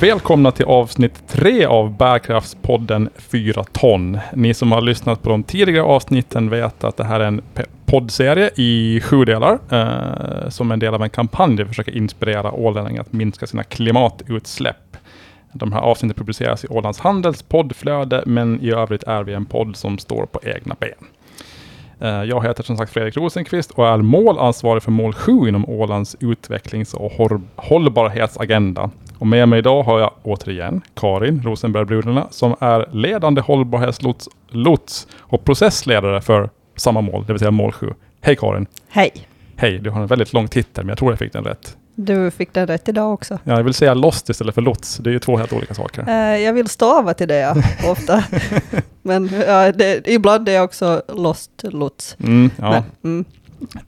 Välkomna till avsnitt tre av Bärkraftspodden 4 ton. Ni som har lyssnat på de tidigare avsnitten vet att det här är en poddserie i sju delar eh, som en del av en kampanj där vi försöker inspirera ålänningar att minska sina klimatutsläpp. De här avsnitten publiceras i Ålands Handels poddflöde, men i övrigt är vi en podd som står på egna ben. Eh, jag heter som sagt Fredrik Rosenqvist och är målansvarig för mål 7 inom Ålands utvecklings och hållbarhetsagenda. Och med mig idag har jag återigen Karin Rosenberg Brudena som är ledande hållbarhetslots lots och processledare för samma mål, det vill säga mål 7. Hej Karin! Hej! Hej, du har en väldigt lång titel men jag tror jag fick den rätt. Du fick den rätt idag också. Ja, jag vill säga lost istället för lots. Det är ju två helt olika saker. Uh, jag vill stava till det ja, ofta. Men uh, det, ibland är jag också lost lots. Mm, ja. Men, mm.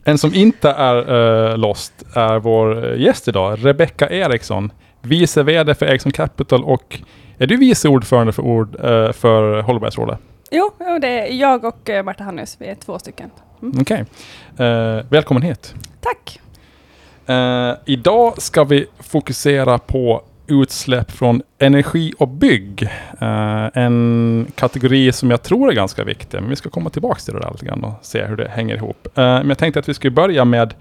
En som inte är uh, lost är vår gäst idag, Rebecka Eriksson, vice VD för Ericsson Capital och är du vice ordförande för, ord, uh, för Hållbarhetsrådet? Jo, det är jag och Marta Hannus, vi är två stycken. Mm. Okej. Okay. välkommen hit. Tack. Uh, idag ska vi fokusera på utsläpp från energi och bygg. Uh, en kategori som jag tror är ganska viktig, men vi ska komma tillbaka till det där lite grann och se hur det hänger ihop. Uh, men jag tänkte att vi skulle börja med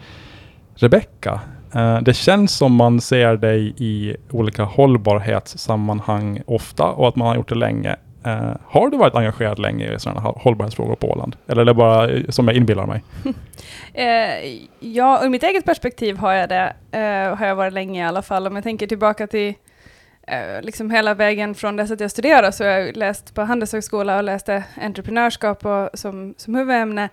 Rebecka. Eh, det känns som man ser dig i olika hållbarhetssammanhang ofta och att man har gjort det länge. Eh, har du varit engagerad länge i sådana hållbarhetsfrågor på Åland? Eller är det bara eh, som jag inbillar mig? ja, ur mitt eget perspektiv har jag det. Har jag varit länge i alla fall. Om jag tänker tillbaka till liksom hela vägen från dess att jag studerade så har jag läst på Handelshögskola och läste entreprenörskap och, som, som huvudämne.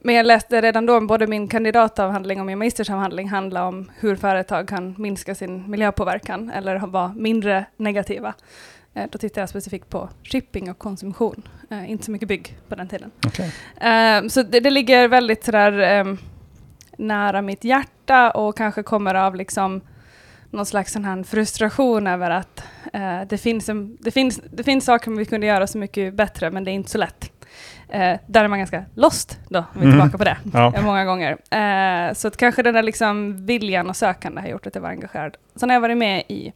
Men jag läste redan då både min kandidatavhandling och min magistersavhandling handla om hur företag kan minska sin miljöpåverkan eller vara mindre negativa. Eh, då tittar jag specifikt på shipping och konsumtion, eh, inte så mycket bygg på den tiden. Okay. Eh, så det, det, ligger väldigt sådär, ehm, nära mitt hjärta och kanske kommer av liksom någon slags sån här frustration över att det, finns en, det, finns, det finns saker vi kunde göra så mycket bättre, men det är inte så lätt. Eh, där är man ganska lost då, om vi är mm. tillbaka på det, ja. många gånger. Eh, så att kanske den där liksom viljan och sökande har gjort att jag var engagerad. Sen har jag varit med i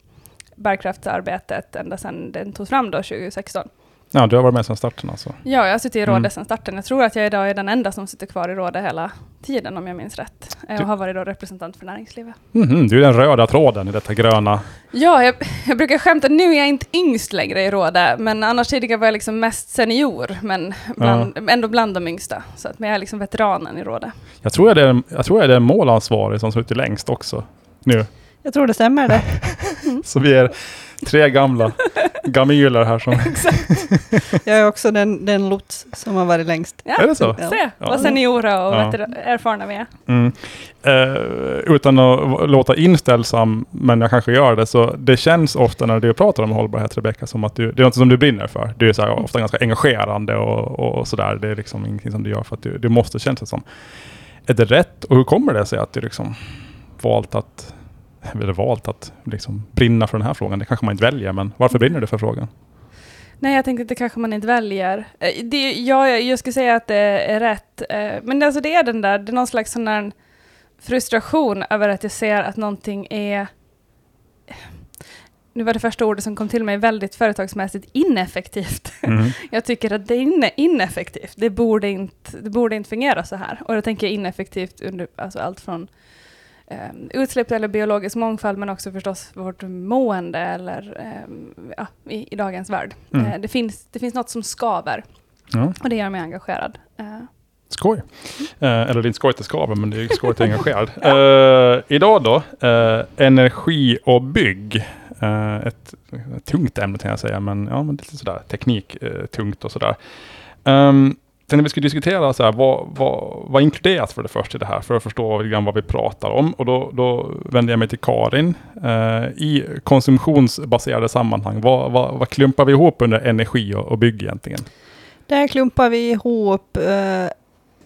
bärkraftsarbetet ända sedan den togs fram då 2016. Ja, du har varit med sedan starten alltså? Ja, jag har suttit i rådet mm. sedan starten. Jag tror att jag idag är den enda som sitter kvar i rådet hela tiden, om jag minns rätt. Du... Och har varit då representant för näringslivet. Mm -hmm. Du är den röda tråden i detta gröna. Ja, jag, jag brukar skämta, nu är jag inte yngst längre i rådet, men annars tidigare var jag liksom mest senior, men bland, ja. ändå bland de yngsta. Så att, men jag är liksom veteranen i rådet. Jag tror jag det är, jag tror jag är målansvarig som suttit längst också, nu. Jag tror det stämmer det. Så vi är tre gamla gamiler här som... jag är också den, den lots som har varit längst. Ja, är det så? Se ja. vad seniora och ja. erfarna vi är. Mm. Uh, utan att låta inställsam, men jag kanske gör det, så det känns ofta när du pratar om hållbarhet, Rebecka, som att du, det är något som du brinner för. Du är så här, ofta ganska engagerande och, och, och sådär. Det är liksom ingenting som du gör för att du, du måste kännas som. Är det rätt? Och hur kommer det sig att du liksom valt att eller valt att liksom brinna för den här frågan. Det kanske man inte väljer, men varför brinner du för frågan? Nej, jag tänkte att det kanske man inte väljer. Eh, det, ja, jag skulle säga att det är rätt. Eh, men alltså det är den där, det är någon slags sån där frustration över att jag ser att någonting är nu var det första ordet som kom till mig väldigt företagsmässigt ineffektivt. Mm. jag tycker att det är ineffektivt. Det borde, inte, det borde inte fungera så här. Och då tänker jag ineffektivt under alltså allt från utsläpp eller biologisk mångfald, men också förstås vårt mående eller, eh, ja, i, i, dagens värld. Mm. Eh, det, finns, det finns något som skaver ja. och det gör mig engagerad. Eh. Skoj. Mm. eller det är inte skoj att det skaver, men det är skoj att jag är engagerad. ja. Eh, idag då, eh, energi och bygg. ett, tungt ämne kan jag säga, men, ja, men lite sådär teknik tungt och sådär. Um, när vi skulle diskutera så här, vad, vad, vad inkluderas för det första i det här, för att förstå lite grann vad vi pratar om. Och då, då vänder jag mig till Karin. Eh, I konsumtionsbaserade sammanhang, vad, vad, vad, klumpar vi ihop under energi och, och bygg egentligen? Där klumpar vi ihop eh,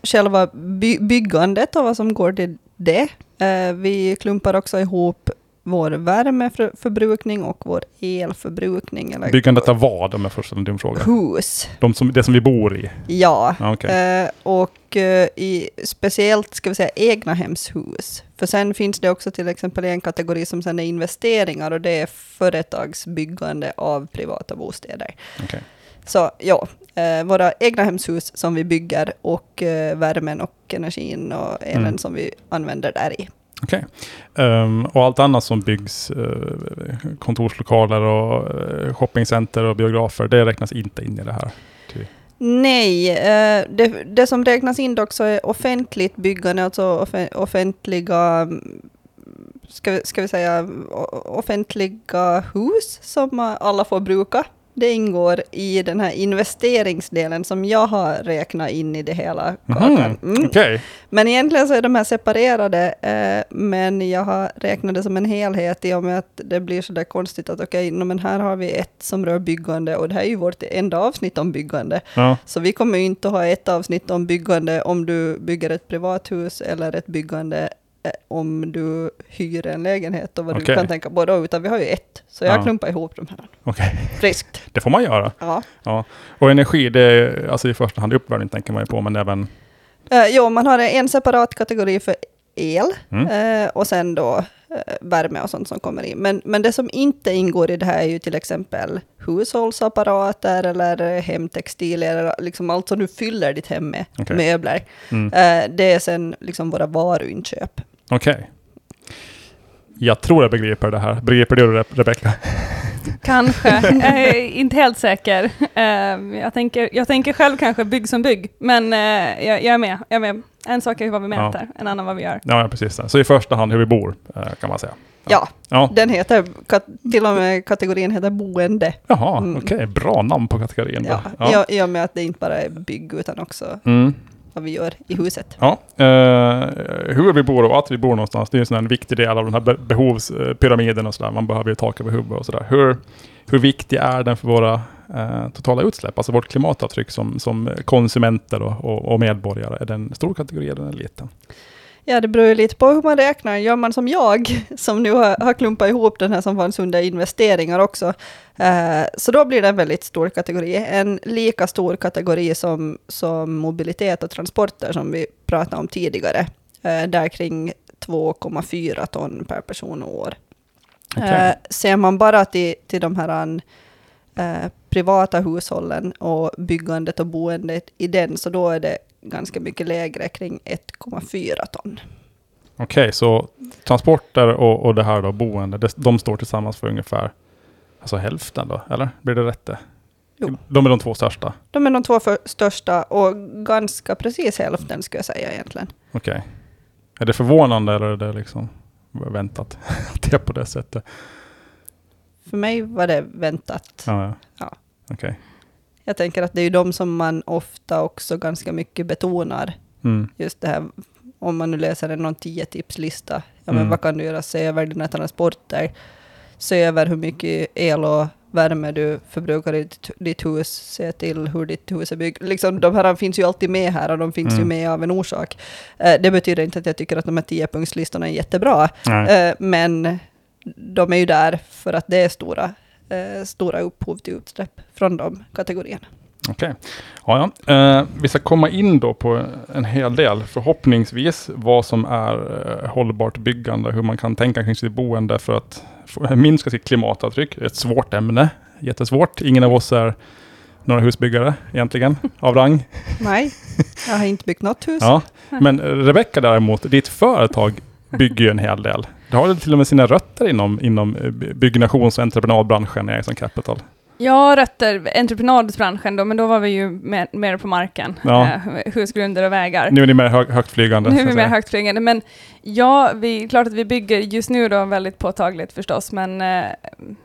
själva by byggandet och vad som går till det. Eh, vi klumpar också ihop vår värmeförbrukning och vår elförbrukning. Eller Byggandet av vad, om jag förstår en dum fråga? hus. De som, det som vi bor i? Ja, Ja, okej. eh, och eh, i, speciellt ska vi säga egnahemshus. För sen finns det också till exempel en kategori som sen är investeringar och det är företagsbyggande av privata bostäder. Okej. Så ja, eh, våra egnahemshus som vi bygger och eh, värmen och energin och elen Mm. som vi använder där i. Okej. Um, och allt annat som byggs, uh, kontorslokaler och uh, shoppingcenter och biografer, det räknas inte in i det här? Ty- Nej, uh, det, det som räknas in dock så är offentligt byggande, alltså offentliga, ska, vi- ska vi säga, offentliga hus som alla får bruka. Det ingår i den här investeringsdelen som jag har räknat in i det hela. Mhm, Mm. Okej. Men egentligen så är de här separerade, eh, men jag har räknat det som en helhet i och med att det blir så där konstigt att okej, no, men här har vi ett som rör byggande och det här är ju vårt enda avsnitt om byggande. Ja. Så vi kommer ju inte att ha ett avsnitt om byggande om du bygger ett privathus eller ett byggande om du hyr en lägenhet och vad Okej. du kan tänka på då, utan vi har ju ett. Så jag Ja. klumpar ihop de här. Okej, Friskt. det får man göra. Ja. Och energi, det är alltså i första hand uppvärmning tänker man ju på, men även... Eh, jo, man har en separat kategori för el Mm. eh, och sen då eh, värme och sånt som kommer in. Men, men det som inte ingår i det här är ju till exempel hushållsapparater eller eh, hemtextilier, eller liksom allt som du fyller ditt hem med, Okej. möbler. Mm. Eh, det är sen liksom våra varuinköp. Okej. Jag tror jag begriper det här. Begriper du det, Re- Rebecka? Kanske, jag är inte helt säker. Eh, jag, tänker, jag tänker själv kanske bygg som bygg, men eh, jag, jag, är med, jag är med. En sak är vad vi Ja. mäter, en annan vad vi gör. Ja, ja, precis. Så i första hand hur vi bor, eh, kan man säga. Ja, Ja. den heter, till och med kategorin heter boende. Jaha, Mm. okej. Bra namn på kategorin. Ja. Ja. I, I och med att det inte bara är bygg utan också Mm vad vi gör i huset. Ja, eh, hur vi bor och att vi bor någonstans, det är en sån viktig del av den här behovspyramiden och sådär. Man behöver ju tak över huvudet och sådär. Hur, hur viktig är den för våra eh, totala utsläpp, alltså vårt klimatavtryck som, som konsumenter och, och, och medborgare? Är den stor kategori eller liten? Ja, det beror ju lite på hur man räknar. Gör man som jag, som nu har, har klumpat ihop den här som fanns under investeringar också, eh, så då blir det en väldigt stor kategori. En lika stor kategori som, som mobilitet och transporter som vi pratade om tidigare. Eh, där kring 2,4 ton per person och år. Okej. Eh, ser man bara till, till de här eh, privata hushållen och byggandet och boendet i den, så då är det ganska mycket lägre, kring 1,4 ton. Okej, så transporter och, och det här då, boende, det, de står tillsammans för ungefär alltså hälften då, eller? Blir det rätt det? Jo. De är de två största? De är de två för, största och ganska precis hälften skulle jag säga egentligen. Okej. Är det förvånande eller är det liksom väntat att det är på det sättet? För mig var det väntat. Ja, ja. Ja. Okej. Jag tänker att det är ju de som man ofta också ganska mycket betonar. Mm. Just det här, om man nu läser en någon tio tipslista. Ja, men Mm. vad kan du göra? Se över dina transporter. Se över hur mycket el och värme du förbrukar i ditt, hus. Se till hur ditt hus är byggt. Liksom, de här finns ju alltid med här och de finns ju Mm. med av en orsak. Eh, det betyder inte att jag tycker att de här tiopunktslistorna är jättebra. Eh, men de är ju där för att det är stora, eh, stora upphov till utsläpp från de kategorierna. Okej. Ja, ja. Eh, vi ska komma in då på en hel del, förhoppningsvis, vad som är eh, hållbart byggande, hur man kan tänka kring sitt boende för att få, minska sitt klimatavtryck. Ett svårt ämne, jättesvårt. Ingen av oss är några husbyggare egentligen, av rang. Nej, jag har inte byggt något hus. Ja. Men eh, Rebecka däremot, ditt företag bygger ju en hel del. Det har till och med sina rötter inom, inom eh, byggnations och entreprenadbranschen i Ericsson Capital. Jag rötter entreprenadbranschen då, men då var vi ju mer, mer på marken. Ja. Eh, husgrunder och vägar. Nu är ni mer hög, högtflygande. Nu är vi mer högtflygande, men ja, vi, klart att vi bygger just nu då väldigt påtagligt förstås, men eh,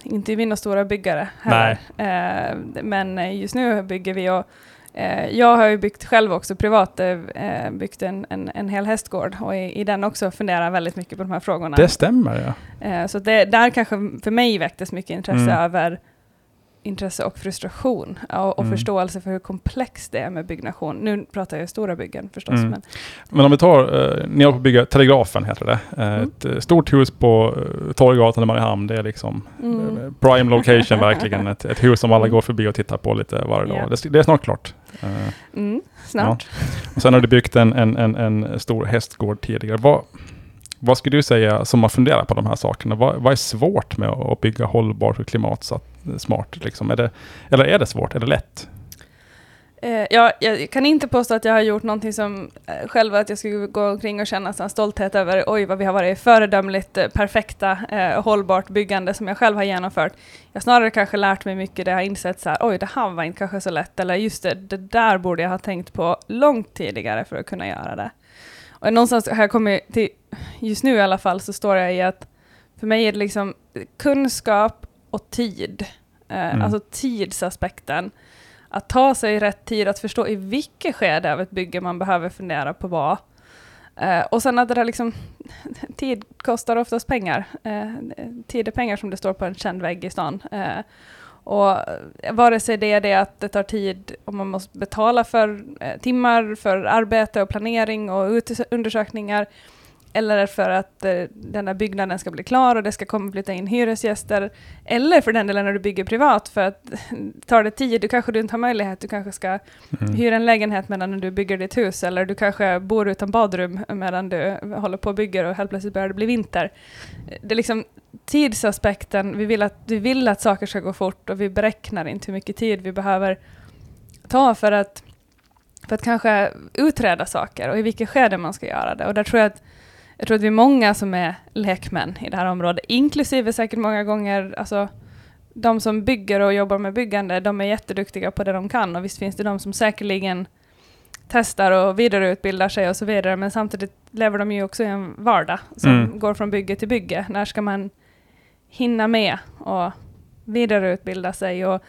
inte är vi några stora byggare heller. Eh, men just nu bygger vi och jag har ju byggt själv också privat, eh, byggt en, en, en hel hästgård och i, i den också funderar väldigt mycket på de här frågorna. Det stämmer ja. Eh, så det, där kanske för mig väcktes mycket intresse Mm. över intresse och frustration och, och Mm. förståelse för hur komplext det är med byggnation. Nu pratar jag stora byggen förstås, Mm. men Men om vi tar, eh, ni håller på bygga Telegrafen heter det. Eh, Mm. Ett eh, stort hus på eh, Torggatan i Mariehamn. Det är liksom Mm. eh, prime location verkligen. Ett, ett hus som alla Mm. går förbi och tittar på lite varje Ja. dag. Det, det är snart klart. Eh, mm, snart. och sen har du byggt en, en, en, en stor hästgård tidigare. Vad, vad skulle du säga som har funderat på de här sakerna? Vad, vad är svårt med att bygga hållbart och klimatsmart? Liksom? Är det, eller är det svårt? Är det lätt? Eh, ja, jag kan inte påstå att jag har gjort någonting som eh, själv att jag skulle gå omkring och känna sån stolthet över oj vad vi har varit föredömligt eh, perfekta, eh, hållbart byggande som jag själv har genomfört. Jag snarare kanske lärt mig mycket där jag har insett så här, oj det här var inte kanske så lätt eller just det, det där borde jag ha tänkt på långt tidigare för att kunna göra det. Och någonstans har jag kommit till, just nu i alla fall så står jag i att för mig är det liksom kunskap och tid, eh, Mm. alltså tidsaspekten att ta sig rätt tid att förstå i vilket skede av ett bygge man behöver fundera på vad. Eh, och sen att det där liksom, tid kostar oftast pengar. Eh, tid är pengar som det står på en känd vägg i stan. Eh, och vare sig det är det att det tar tid om man måste betala för eh, timmar för arbete och planering och undersökningar, eller för att eh, den här byggnaden ska bli klar och det ska komma flytta in hyresgäster, eller för den delen när du bygger privat, för att tar det tid, du kanske du inte har möjlighet, du kanske ska Mm. hyra en lägenhet medan du bygger ditt hus, eller du kanske bor utan badrum medan du håller på och bygger och helt plötsligt börjar det bli vinter. Det är liksom tidsaspekten, vi vill, att, vi vill att saker ska gå fort och vi beräknar inte hur mycket tid vi behöver ta för att, för att kanske utreda saker och i vilket skede man ska göra det. Och där tror jag att jag tror att vi är många som är lekmän i det här området, inklusive säkert många gånger alltså, de som bygger och jobbar med byggande, de är jätteduktiga på det de kan och visst finns det de som säkerligen testar och vidareutbildar sig och så vidare, men samtidigt lever de ju också i en vardag som Mm. går från bygge till bygge. När ska man hinna med och vidareutbilda sig och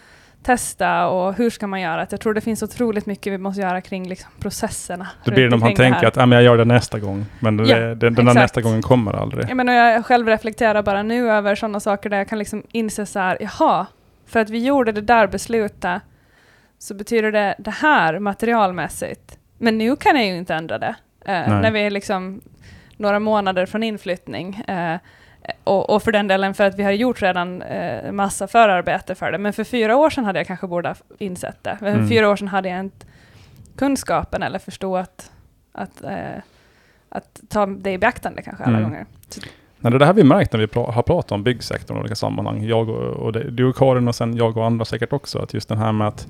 testa och hur ska man göra? Jag tror det finns otroligt mycket vi måste göra kring liksom processerna. Det blir när man det tänker att ah, men jag gör det nästa gång. Men det, Ja, det, den där nästa gången kommer aldrig. Jag menar, jag själv reflekterar bara nu över sådana saker där jag kan liksom inse så här, jaha, för att vi gjorde det där beslutet så betyder det det här materialmässigt. Men nu kan jag ju inte ändra det. Eh, när vi är liksom några månader från inflyttning. Eh, och, och för den delen för att vi har gjort redan eh, massa förarbete för det. Men för fyra år sedan hade jag kanske borde ha insett det. För Mm. fyra år sedan hade jag inte kunskapen eller förstå att, att, eh, att ta det i beaktande kanske alla Mm. gånger. Nej, det är det här vi märkt när vi pra- har pratat om byggsektorn i olika sammanhang. Jag och, och det, du och Karin och sen jag och andra säkert också. Att just den här med att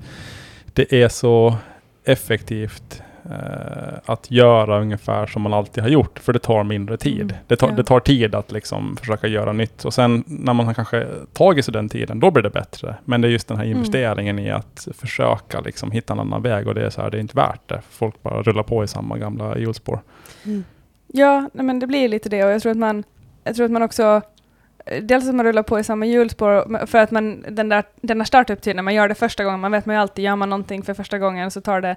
det är så effektivt eh, att göra ungefär som man alltid har gjort. För det tar mindre tid. Mm. Det, tar, Ja. det tar tid att liksom försöka göra nytt. Och sen när man har kanske tagit sig den tiden, då blir det bättre. Men det är just den här Mm. investeringen i att försöka liksom hitta en annan väg. Och det är så här, det är inte värt det. Folk bara rullar på i samma gamla hjulspår. Mm. Ja, men det blir lite det och jag tror att man, jag tror att man också eh, Dels att man rullar på i samma hjulspår, för att man, den där, den där startup-tiden, när man gör det första gången, man vet man ju alltid, gör man någonting för första gången så tar det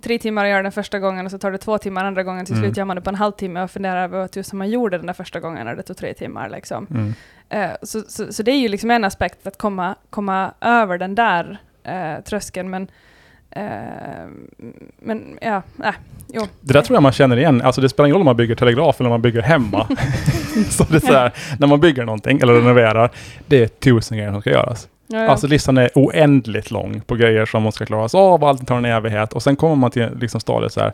tre timmar att göra den första gången och så tar det två timmar andra gången, till Mm. slut gör man det på en halvtimme och funderar över vad tusan man gjorde den där första gången när det tog tre timmar. Liksom. Mm. Eh, så, så, så det är ju liksom en aspekt att komma, komma över den där eh, tröskeln, men men ja, nej, jo. Det där tror jag man känner igen. Alltså det spelar ingen roll om man bygger telegraf eller om man bygger hemma. så det är så här, när man bygger någonting eller renoverar, det är tusen grejer som ska göras. Ja, ja. Alltså listan är oändligt lång på grejer som måste klaras av allt tar en evighet. Och sen kommer man till liksom stadiet så här,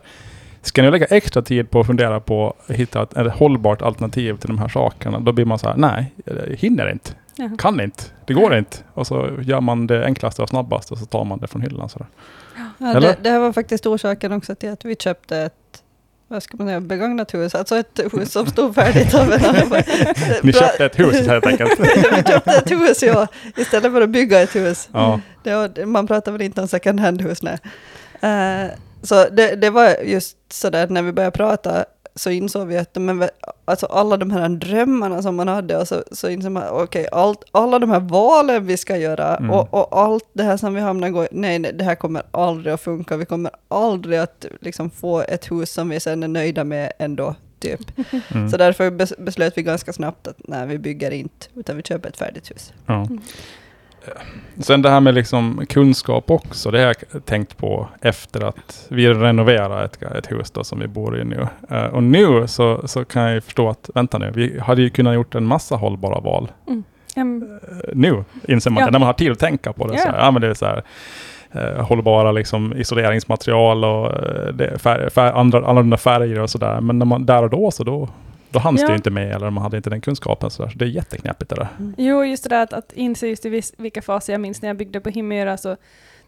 ska ni lägga extra tid på att fundera på att hitta ett, ett hållbart alternativ till de här sakerna, då blir man så här, nej, jag hinner inte, Ja. kan inte, det går inte. Och så gör man det enklaste och snabbaste och så tar man det från hyllan. Så där. Ja, det, det här var faktiskt orsaken också till att vi köpte ett vad ska man säga, begagnat hus, alltså ett hus som stod färdigt av en annan. Ni köpte ett hus helt enkelt. vi köpte ett hus, ja, istället för att bygga ett hus. ja. Det man pratar väl inte om second hand-hus, nej. Eh, så det, det var just sådär, när vi började prata så insåg vi att men, alltså alla de här drömmarna som man hade, och så, så insåg man, okej, allt, alla de här valen vi ska göra Mm. och, och allt det här som vi hamnar gå, nej, nej, det här kommer aldrig att funka, vi kommer aldrig att liksom få ett hus som vi sen är nöjda med ändå, typ. Mm. Så därför bes, beslöt vi ganska snabbt att nej, vi bygger inte, utan vi köper ett färdigt hus. Ja. Sen det här med liksom kunskap också, det har jag tänkt på efter att vi renoverar ett, ett hus då som vi bor i nu. Uh, och nu så, så kan jag förstå att, vänta nu, vi hade ju kunnat gjort en massa hållbara val. Mm. Um, nu inser man Ja. det, när man har tid att tänka på det. Så Ja. här, ja, men det är så här, eh, hållbara liksom, isoleringsmaterial och eh, det är fär, fär, andra, annorlunda färger och sådär. Men när man, där och då så då, då hanns Ja. det inte med eller man hade inte den kunskapen. Så, där. så det är jätteknäppigt det där. Jo, just det där att, att inse just i vilka faser jag minns när jag byggde på Himmyra så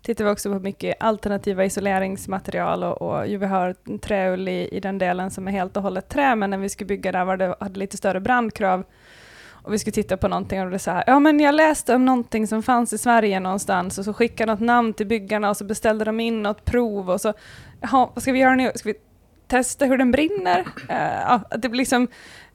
tittade vi också på mycket alternativa isoleringsmaterial och, och ju vi har träull i, i den delen som är helt och hållet trä, men när vi skulle bygga där var det, hade lite större brandkrav och vi skulle titta på någonting och det så här, ja men jag läste om någonting som fanns i Sverige någonstans och så skickade något namn till byggarna och så beställde de in något prov och så, jaha, vad ska vi göra nu? Ska vi testa hur den brinner? Eh, ja, det blir liksom,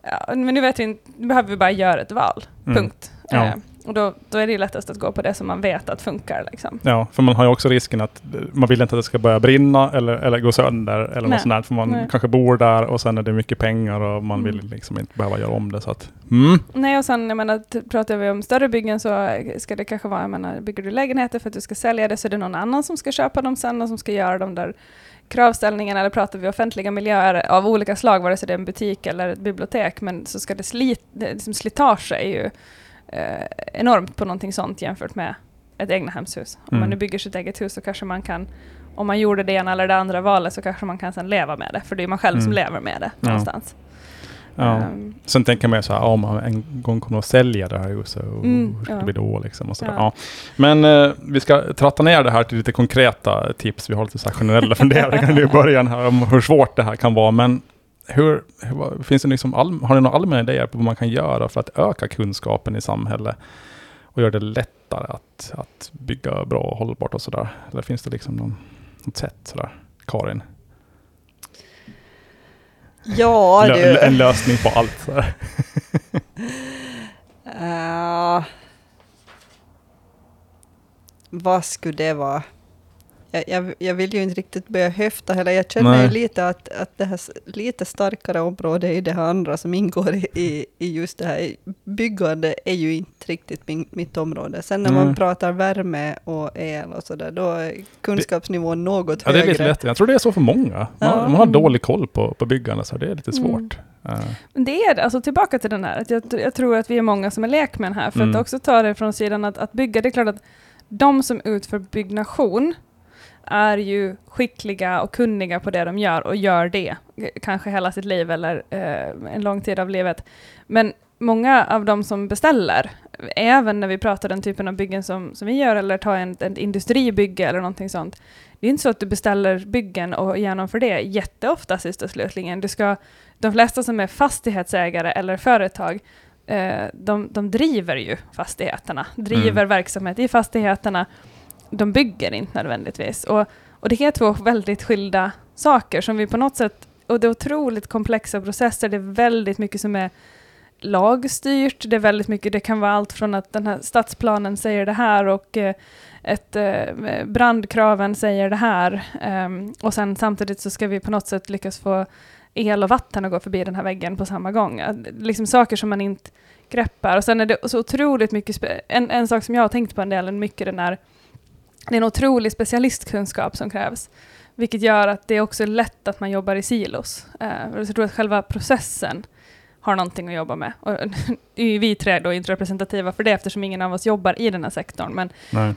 ja, men nu vet vi inte, nu behöver vi bara göra ett val, Mm. punkt. Ja. Eh, och då, då är det lättast att gå på det som man vet att funkar. Liksom. Ja, för man har ju också risken att man vill inte att det ska börja brinna eller, eller gå sönder eller Nej. något sånt där. För man Nej. kanske bor där och sen är det mycket pengar och man Mm. vill liksom inte behöva göra om det. Så att, mm. Nej, och sen jag menar, pratar vi om större byggen så ska det kanske vara, jag menar, bygger du lägenheter för att du ska sälja det så är det någon annan som ska köpa dem sen och som ska göra de där kravställningarna, eller pratar vi offentliga miljöer av olika slag, vare sig det är en butik eller ett bibliotek, men så ska det slit, det, liksom slitage är ju eh, enormt på någonting sånt jämfört med ett egna hemshus. Om Mm. man nu bygger sitt eget hus så kanske man kan, om man gjorde det ena eller det andra valet så kanske man kan sen leva med det, för det är man själv som Mm. lever med det någonstans. Ja. Ehm, Sen tänker man ju så här, om man en gång kommer att sälja det här huset, och Mm, hur ska ja. det bli då? Liksom, och så. Ja. Ja. Men eh, vi ska tratta ner det här till lite konkreta tips. Vi har lite så generella funderingar nu i början här om hur svårt det här kan vara. Men hur, hur, finns det liksom all, har ni några allmänna idéer på vad man kan göra för att öka kunskapen i samhället och göra det lättare att, att bygga bra och hållbart och sådär? Eller finns det liksom någon, något sätt sådär? Karin? Ja du. en lösning på allt. Sådär. Ja. vad skulle det vara? Jag, jag, jag vill ju inte riktigt börja höfta heller. Jag känner Nej. ju lite att, att det här lite starkare området i det här andra som ingår i, i, just det här byggande är ju inte riktigt min, mitt område. Sen när Nej. man pratar värme och el och sådär, då är kunskapsnivån något Ja, det är högre. lite lätt. Jag tror det är så för många. Man, Ja. man har dålig koll på, på byggande, så det är lite Mm. svårt. Eh, Men det är det, alltså tillbaka till den här, att jag, jag tror att vi är många som är lekmän här, för Mm. att också ta det från sidan att, att bygga, det är klart att de som utför byggnation är ju skickliga och kunniga på det de gör och gör det, kanske hela sitt liv eller eh, en lång tid av livet. Men många av de som beställer, även när vi pratar den typen av byggen som, som vi gör, eller ta en, ett industribygge eller någonting sånt, det är inte så att du beställer byggen och genomför det jätteofta sist och slutligen. Du ska, de flesta som är fastighetsägare eller företag, eh, de, de driver ju fastigheterna, driver Mm. verksamhet i fastigheterna. De bygger inte nödvändigtvis. Och, och det är två väldigt skilda saker som vi på något sätt, och det är otroligt komplexa processer, det är väldigt mycket som är lagstyrt, det är väldigt mycket, det kan vara allt från att den här stadsplanen säger det här och eh, ett, eh, brandkraven säger det här. Ehm, och sen samtidigt så ska vi på något sätt lyckas få el och vatten att gå förbi den här väggen på samma gång. Liksom saker som man inte greppar. Och sen är det så otroligt mycket, en, en sak som jag har tänkt på en del, mycket den är, det är en otrolig specialistkunskap som krävs. Vilket gör att det är också lätt att man jobbar i silos. Eh, jag tror att själva processen har någonting att jobba med. Och, är ju vi tre då inte representativa för det eftersom ingen av oss jobbar i den här sektorn. Men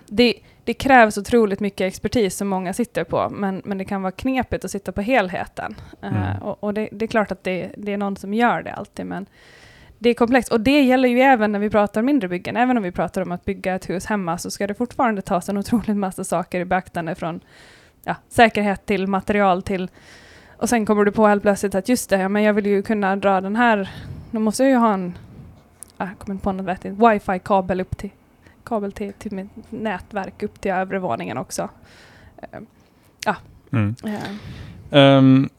det, det krävs otroligt mycket expertis som många sitter på, men, men det kan vara knepigt att sitta på helheten. Eh, Mm. och och det, det är klart att det, det är någon som gör det alltid, men det är komplext. Och det gäller ju även när vi pratar mindre byggen. Även om vi pratar om att bygga ett hus hemma, så ska det fortfarande tas en otrolig massa saker i beaktande från ja, säkerhet till material till... Och sen kommer du på helt plötsligt att just det, ja, men jag vill ju kunna dra den här... Då måste jag ju ha en... ah, Jag kommer inte på något vettigt. Wifi-kabel upp till kabel till, till mitt nätverk upp till övre våningen också. Eh, Mm. eh. Ehm,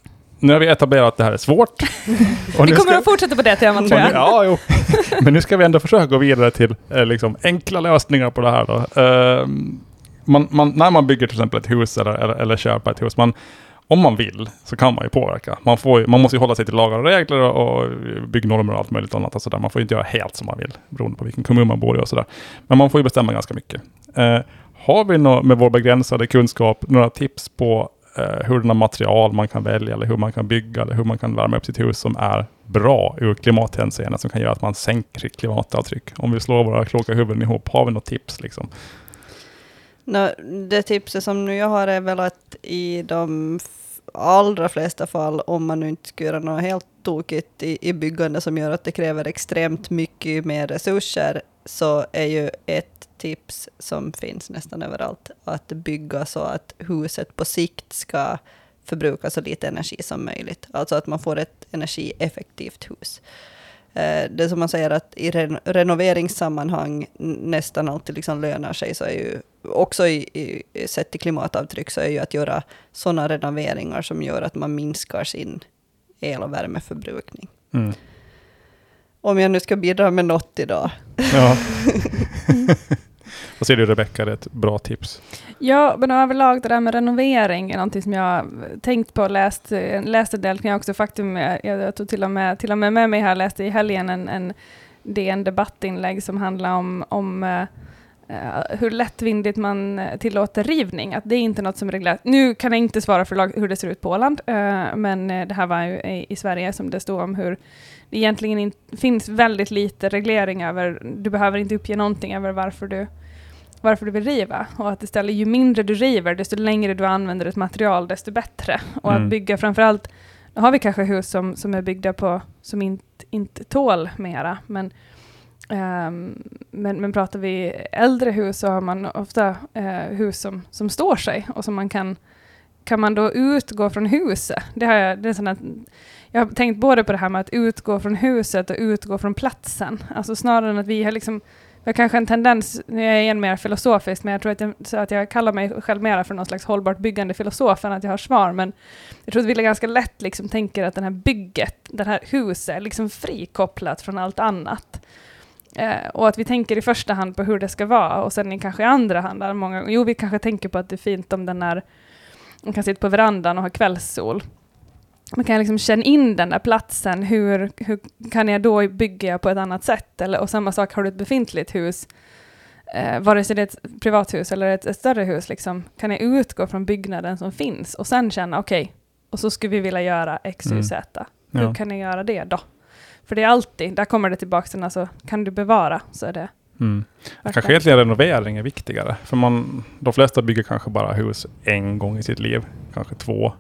nu har vi etablerat att det här är svårt. Vi nu kommer ska- att fortsätta på det temat tror nu, jag. ja, jo. Men nu ska vi ändå försöka gå vidare till eh, liksom, enkla lösningar på det här. Då. Ehm, man, man, när man bygger till exempel ett hus eller, eller, eller köper ett hus, man, om man vill så kan man ju påverka. Man, får, ju- man måste ju hålla sig till lagar och regler och, och byggnormer och allt möjligt annat. Och så där. Man får inte göra helt som man vill, beroende på vilken kommun man bor i och sådär. Men man får ju bestämma ganska mycket. Eh, har vi nå, med vår begränsade kunskap några tips på eh, hurdana material man kan välja, eller hur man kan bygga, eller hur man kan värma upp sitt hus som är bra ur klimathänseende, som kan göra att man sänker sitt klimatavtryck? Om vi slår våra kloka huvuden ihop, har vi något tips? Liksom? No, det tipset som nu jag har är väl att i de allra flesta fall, om man nu inte ska göra något helt tokigt i, i byggande som gör att det kräver extremt mycket mer resurser, så är ju ett tips som finns nästan överallt, att bygga så att huset på sikt ska förbruka så lite energi som möjligt. Alltså att man får ett energieffektivt hus. Eh, Det som man säger att i ren renoveringssammanhang nästan alltid liksom lönar sig, så är ju också i, i, sett till klimatavtryck, så är ju att göra sådana renoveringar som gör att man minskar sin el och värmeförbrukning. Mm. Om jag nu ska bidra med något idag. Ja. Vad säger du Rebecka, är det ett bra tips? Ja, men överlag det där med renovering är någonting som jag tänkt på och läst, eh, läst en del kring också. Faktum, är- jag, jag tog till och med, till och med med mig här, läste i helgen en, en DN debattinlägg som handlar om, om Uh, hur lättvindigt man tillåter rivning. Att det är inte något som regleras. Nu kan jag inte svara för lag, hur det ser ut på Åland, uh, men det här var ju i, i Sverige som det stod om hur det egentligen in, finns väldigt lite reglering över, du behöver inte uppge någonting över varför du varför du vill riva. Och att istället ju mindre du river, desto längre du använder ett material, desto bättre. Och Mm. att bygga framförallt, nu har vi kanske hus som, som är byggda på, som inte, inte tål mera, men, ehm, men, men pratar vi äldre hus så har man ofta eh, hus som, som står sig och som man kan kan man då utgå från huset? Det har jag, det är sån att, jag har tänkt både på det här med att utgå från huset och utgå från platsen. Alltså snarare än att vi har liksom jag har kanske en tendens, nu är jag igen mer filosofisk, men jag tror att jag, så att jag kallar mig själv mer för någon slags hållbart byggande filosof än att jag har svar. Men jag tror att vi ganska lätt liksom tänker att det här bygget, det här huset, är liksom frikopplat från allt annat. Eh, och att vi tänker i första hand på hur det ska vara och sen i kanske i andra hand, där många, jo vi kanske tänker på att det är fint om den är, man kan sitta på verandan och ha kvällssol. Man kan liksom känna in den där platsen, hur, hur kan jag då bygga på ett annat sätt? Eller, och samma sak, har du ett befintligt hus, eh, vare sig det är ett privathus eller ett, ett större hus, liksom, kan jag utgå från byggnaden som finns och sen känna, okej, och så skulle vi vilja göra X, Y, Mm. Z. Ja. Hur kan jag göra det då? För det är alltid, där kommer det tillbaka till, alltså, kan du bevara så är det Mm. Kanske egentligen renovering är viktigare. För man, de flesta bygger kanske bara hus en gång i sitt liv, kanske två.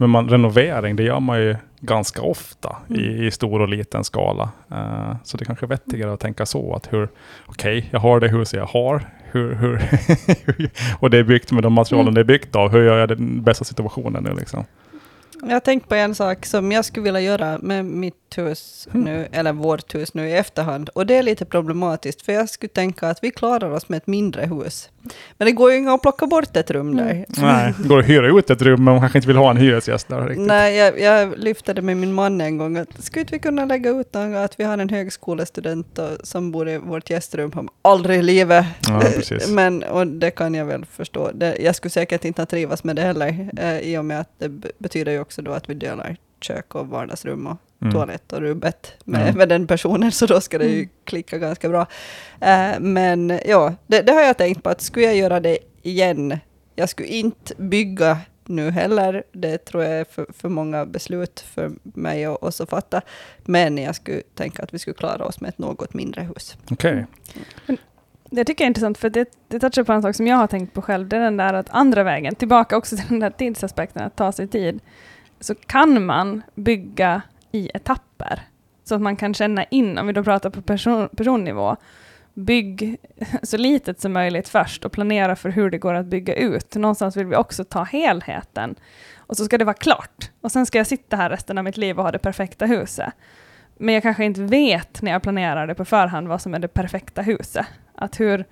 Men man, renovering, det gör man ju ganska ofta Mm. i, i stor och liten skala. Eh, så det kanske är vettigare att tänka så att hur, okej, jag har det huset jag har. Hur, hur och det är byggt med de materialen Mm. det är byggt av. Hur gör jag den bästa situationen nu liksom? Jag har tänkt på en sak som jag skulle vilja göra med mitt hus Mm. nu, eller vårt hus nu i efterhand. Och det är lite problematiskt, för jag skulle tänka att vi klarar oss med ett mindre hus. Men det går ju inte att plocka bort ett rum där. Mm. Nej, det går att hyra ut ett rum, men man kanske inte vill ha en hyresgäst där riktigt. Nej, jag, jag lyfte det med min man en gång. Att, skulle inte vi kunna lägga ut någon, att vi har en högskolestudent och, som bor i vårt gästrum? Han, Aldrig i livet. Ja. Men, och det kan jag väl förstå. Det, jag skulle säkert inte ha trivas med det heller, eh, i och med att det betyder ju också då att vi delar kök och vardagsrum och Mm. toalett och rubbet med, Ja. med den personen, så då ska det ju Mm. klicka ganska bra. Eh, men ja, det, det har jag tänkt på, att skulle jag göra det igen, jag skulle inte bygga nu heller, det tror jag är för, för många beslut för mig att också fatta, men jag skulle tänka att vi skulle klara oss med ett något mindre hus. Okej. Det tycker jag är intressant, för det, det touchar på en sak som jag har tänkt på själv. Det är den där att andra vägen, tillbaka också till den där tidsaspekten, att ta sig tid. Så kan man bygga i etapper. Så att man kan känna in, om vi då pratar på person, personnivå, bygg så litet som möjligt först och planera för hur det går att bygga ut. Någonstans vill vi också ta helheten. Och så ska det vara klart. Och sen ska jag sitta här resten av mitt liv och ha det perfekta huset. Men jag kanske inte vet när jag planerar det på förhand vad som är det perfekta huset. Att hur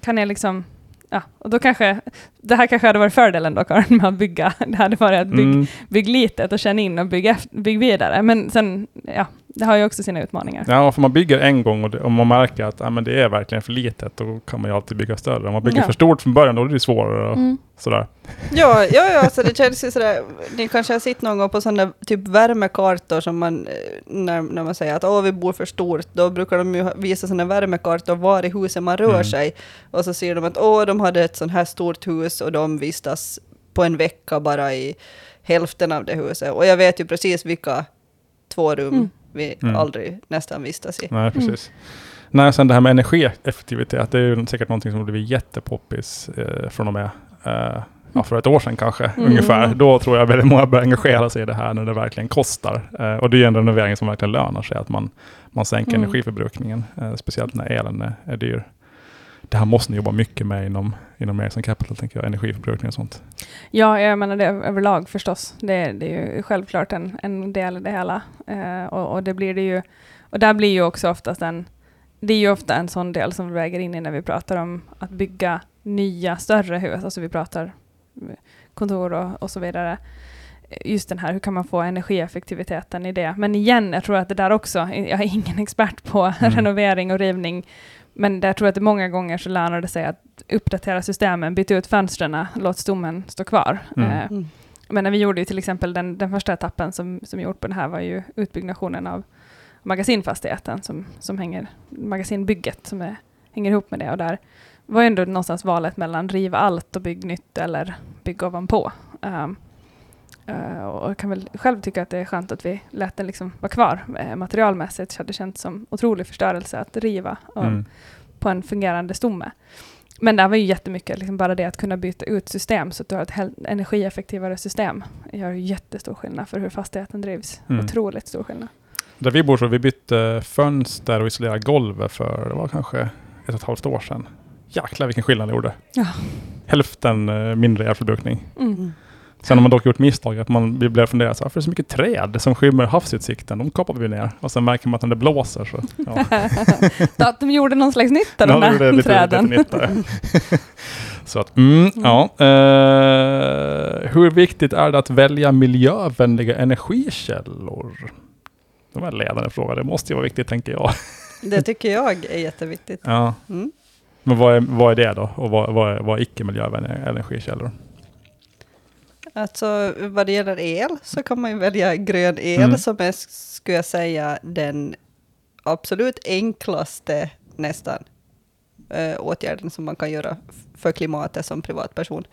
kan jag liksom, ja, och då kanske, det här kanske hade varit fördelen då Karin med att bygga, det hade varit att bygga Mm. bygg litet och känn in och bygg, eft- bygg vidare. Men sen, ja, det har ju också sina utmaningar. Ja, för man bygger en gång och det, om man märker att ja, men det är verkligen för litet, då kan man ju alltid bygga större. Om man bygger Ja. för stort från början, då är det svårare. Och Mm. sådär. Ja, ja, ja alltså det känns ju sådär, ni kanske har sett någon gång på sådana typ värmekartor som man, eh, när, när man säger att åh vi bor för stort, då brukar de ju visa sådana värmekartor var i huset man rör Mm. sig. Och så ser de att åh de hade ett sånt här stort hus och de vistas på en vecka bara i hälften av det huset. Och jag vet ju precis vilka två rum Mm. Vi Mm. aldrig nästan vistas i. Nej, precis. Nej, sen det här med energieffektivitet, det är ju säkert någonting som blivit jättepoppis eh, från och med eh, ja, för ett år sedan kanske, Mm. ungefär. Då tror jag väldigt många börjar engagera sig i det här när det verkligen kostar. Eh, och det är ju en renovering som verkligen lönar sig, att man, man sänker Mm. energiförbrukningen, eh, speciellt när elen är, är dyr. Det här måste ni jobba mycket med inom, inom Ericsson Capital, tänker jag, energiförbrukning och sånt. Ja, jag menar det överlag förstås. Det, det är ju självklart en, en del i det hela. Eh, och, och det blir det ju, och där blir ju också oftast en, det är ju ofta en sån del som vi väger in i när vi pratar om att bygga nya större hus, alltså vi pratar kontor och, och så vidare. Just den här, hur kan man få energieffektiviteten i det? Men igen, jag tror att det där också, jag är ingen expert på Mm. renovering och rivning, men där tror jag att det många gånger så lönar det sig att uppdatera systemen, byta ut fönstren, låt stommen stå kvar. Mm. Eh, Mm. men när vi gjorde ju till exempel den, den första etappen som, som gjort på den här var ju utbyggnationen av magasinfastigheten som, som hänger, magasinbygget som är, hänger ihop med det. Och där var ju ändå någonstans valet mellan riva allt och bygg nytt eller bygg ovanpå. Um, och jag kan väl själv tycka att det är skönt att vi lät den liksom vara kvar. Uh, materialmässigt så hade det känts som otrolig förstörelse att riva och, Mm. på en fungerande stomme. Men det var ju jättemycket, liksom bara det att kunna byta ut system så att du har ett energieffektivare system gör jättestor skillnad för hur fastigheten drivs. Mm. Otroligt stor skillnad. Där vi bor så vi bytte fönster och isolerade golvet för, det var kanske ett och ett halvt år sedan. Jäklar vilken skillnad det gjorde. Ja. Hälften eh, mindre elförbrukning. Mm. Sen har man dock gjort misstag att man vi blev funderade så varför är det så mycket träd som skymmer havsutsikten? De kapar vi ner. Och sen märker man att när det blåser så... Ja, Så att de gjorde någon slags nytta, de där lite, träden. lite så att, mm, ja. Eh, hur viktigt är det att välja miljövänliga energikällor? Det var en ledande fråga. Det måste ju vara viktigt, tänker jag. Det tycker jag är jätteviktigt. Ja. Mm. Men vad är, vad är det då? Och vad, vad, är, vad är icke-miljövänliga energikällor? Alltså vad det gäller el så kan man ju välja grön el Mm. som är, skulle jag säga, den absolut enklaste nästan äh, åtgärden som man kan göra för klimatet som privatperson.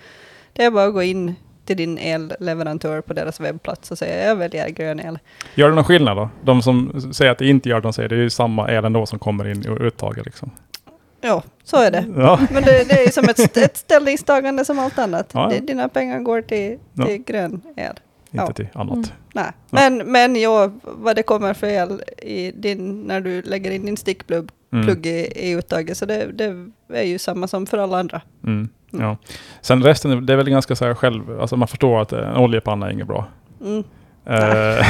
Det är bara att gå in till din elleverantör på deras webbplats och säga jag väljer grön el. Gör det någon skillnad då? De som säger att det inte gör, de säger det är ju samma el ändå som kommer in i uttaget. Liksom. Ja, så är det. Ja. Men det, det är som ett, ett ställningstagande som allt annat. Ja, ja. Dina pengar går till, Ja. till grön el. Inte till annat. Mm. Nej. Men, men ja, vad det kommer för el i din, när du lägger in din stickplugg Mm. plugg i, i uttaget, så det, det är ju samma som för alla andra. Mm. Ja. Sen resten, det är väl ganska så här själv, alltså man förstår att en oljepanna är inget bra. Mm. Eh,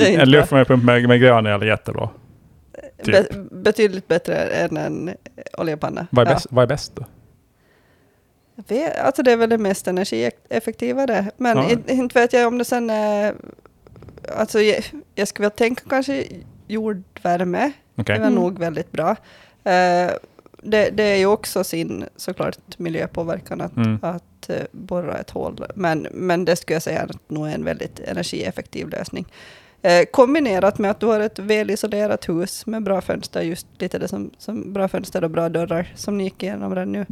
en luftvärmepump med, med grön el är jättebra. Typ. Be, betydligt bättre än en oljepanna. Vad är, Ja. bäst, vad är bäst då? Vet- Alltså det är väl det mest energieffektiva det. Men Ja. inte, inte vet jag om det sen är... Alltså jag, jag skulle väl tänka kanske jordvärme. Okej. Det var Mm. nog väldigt bra. Eh, det, det är ju också sin såklart miljöpåverkan att, Mm. att eh, borra ett hål. Men, men det skulle jag säga att nog är en väldigt energieffektiv lösning. Eh, kombinerat med att du har ett välisolerat hus med bra fönster, just lite det som, som bra fönster och bra dörrar som ni gick igenom redan nu.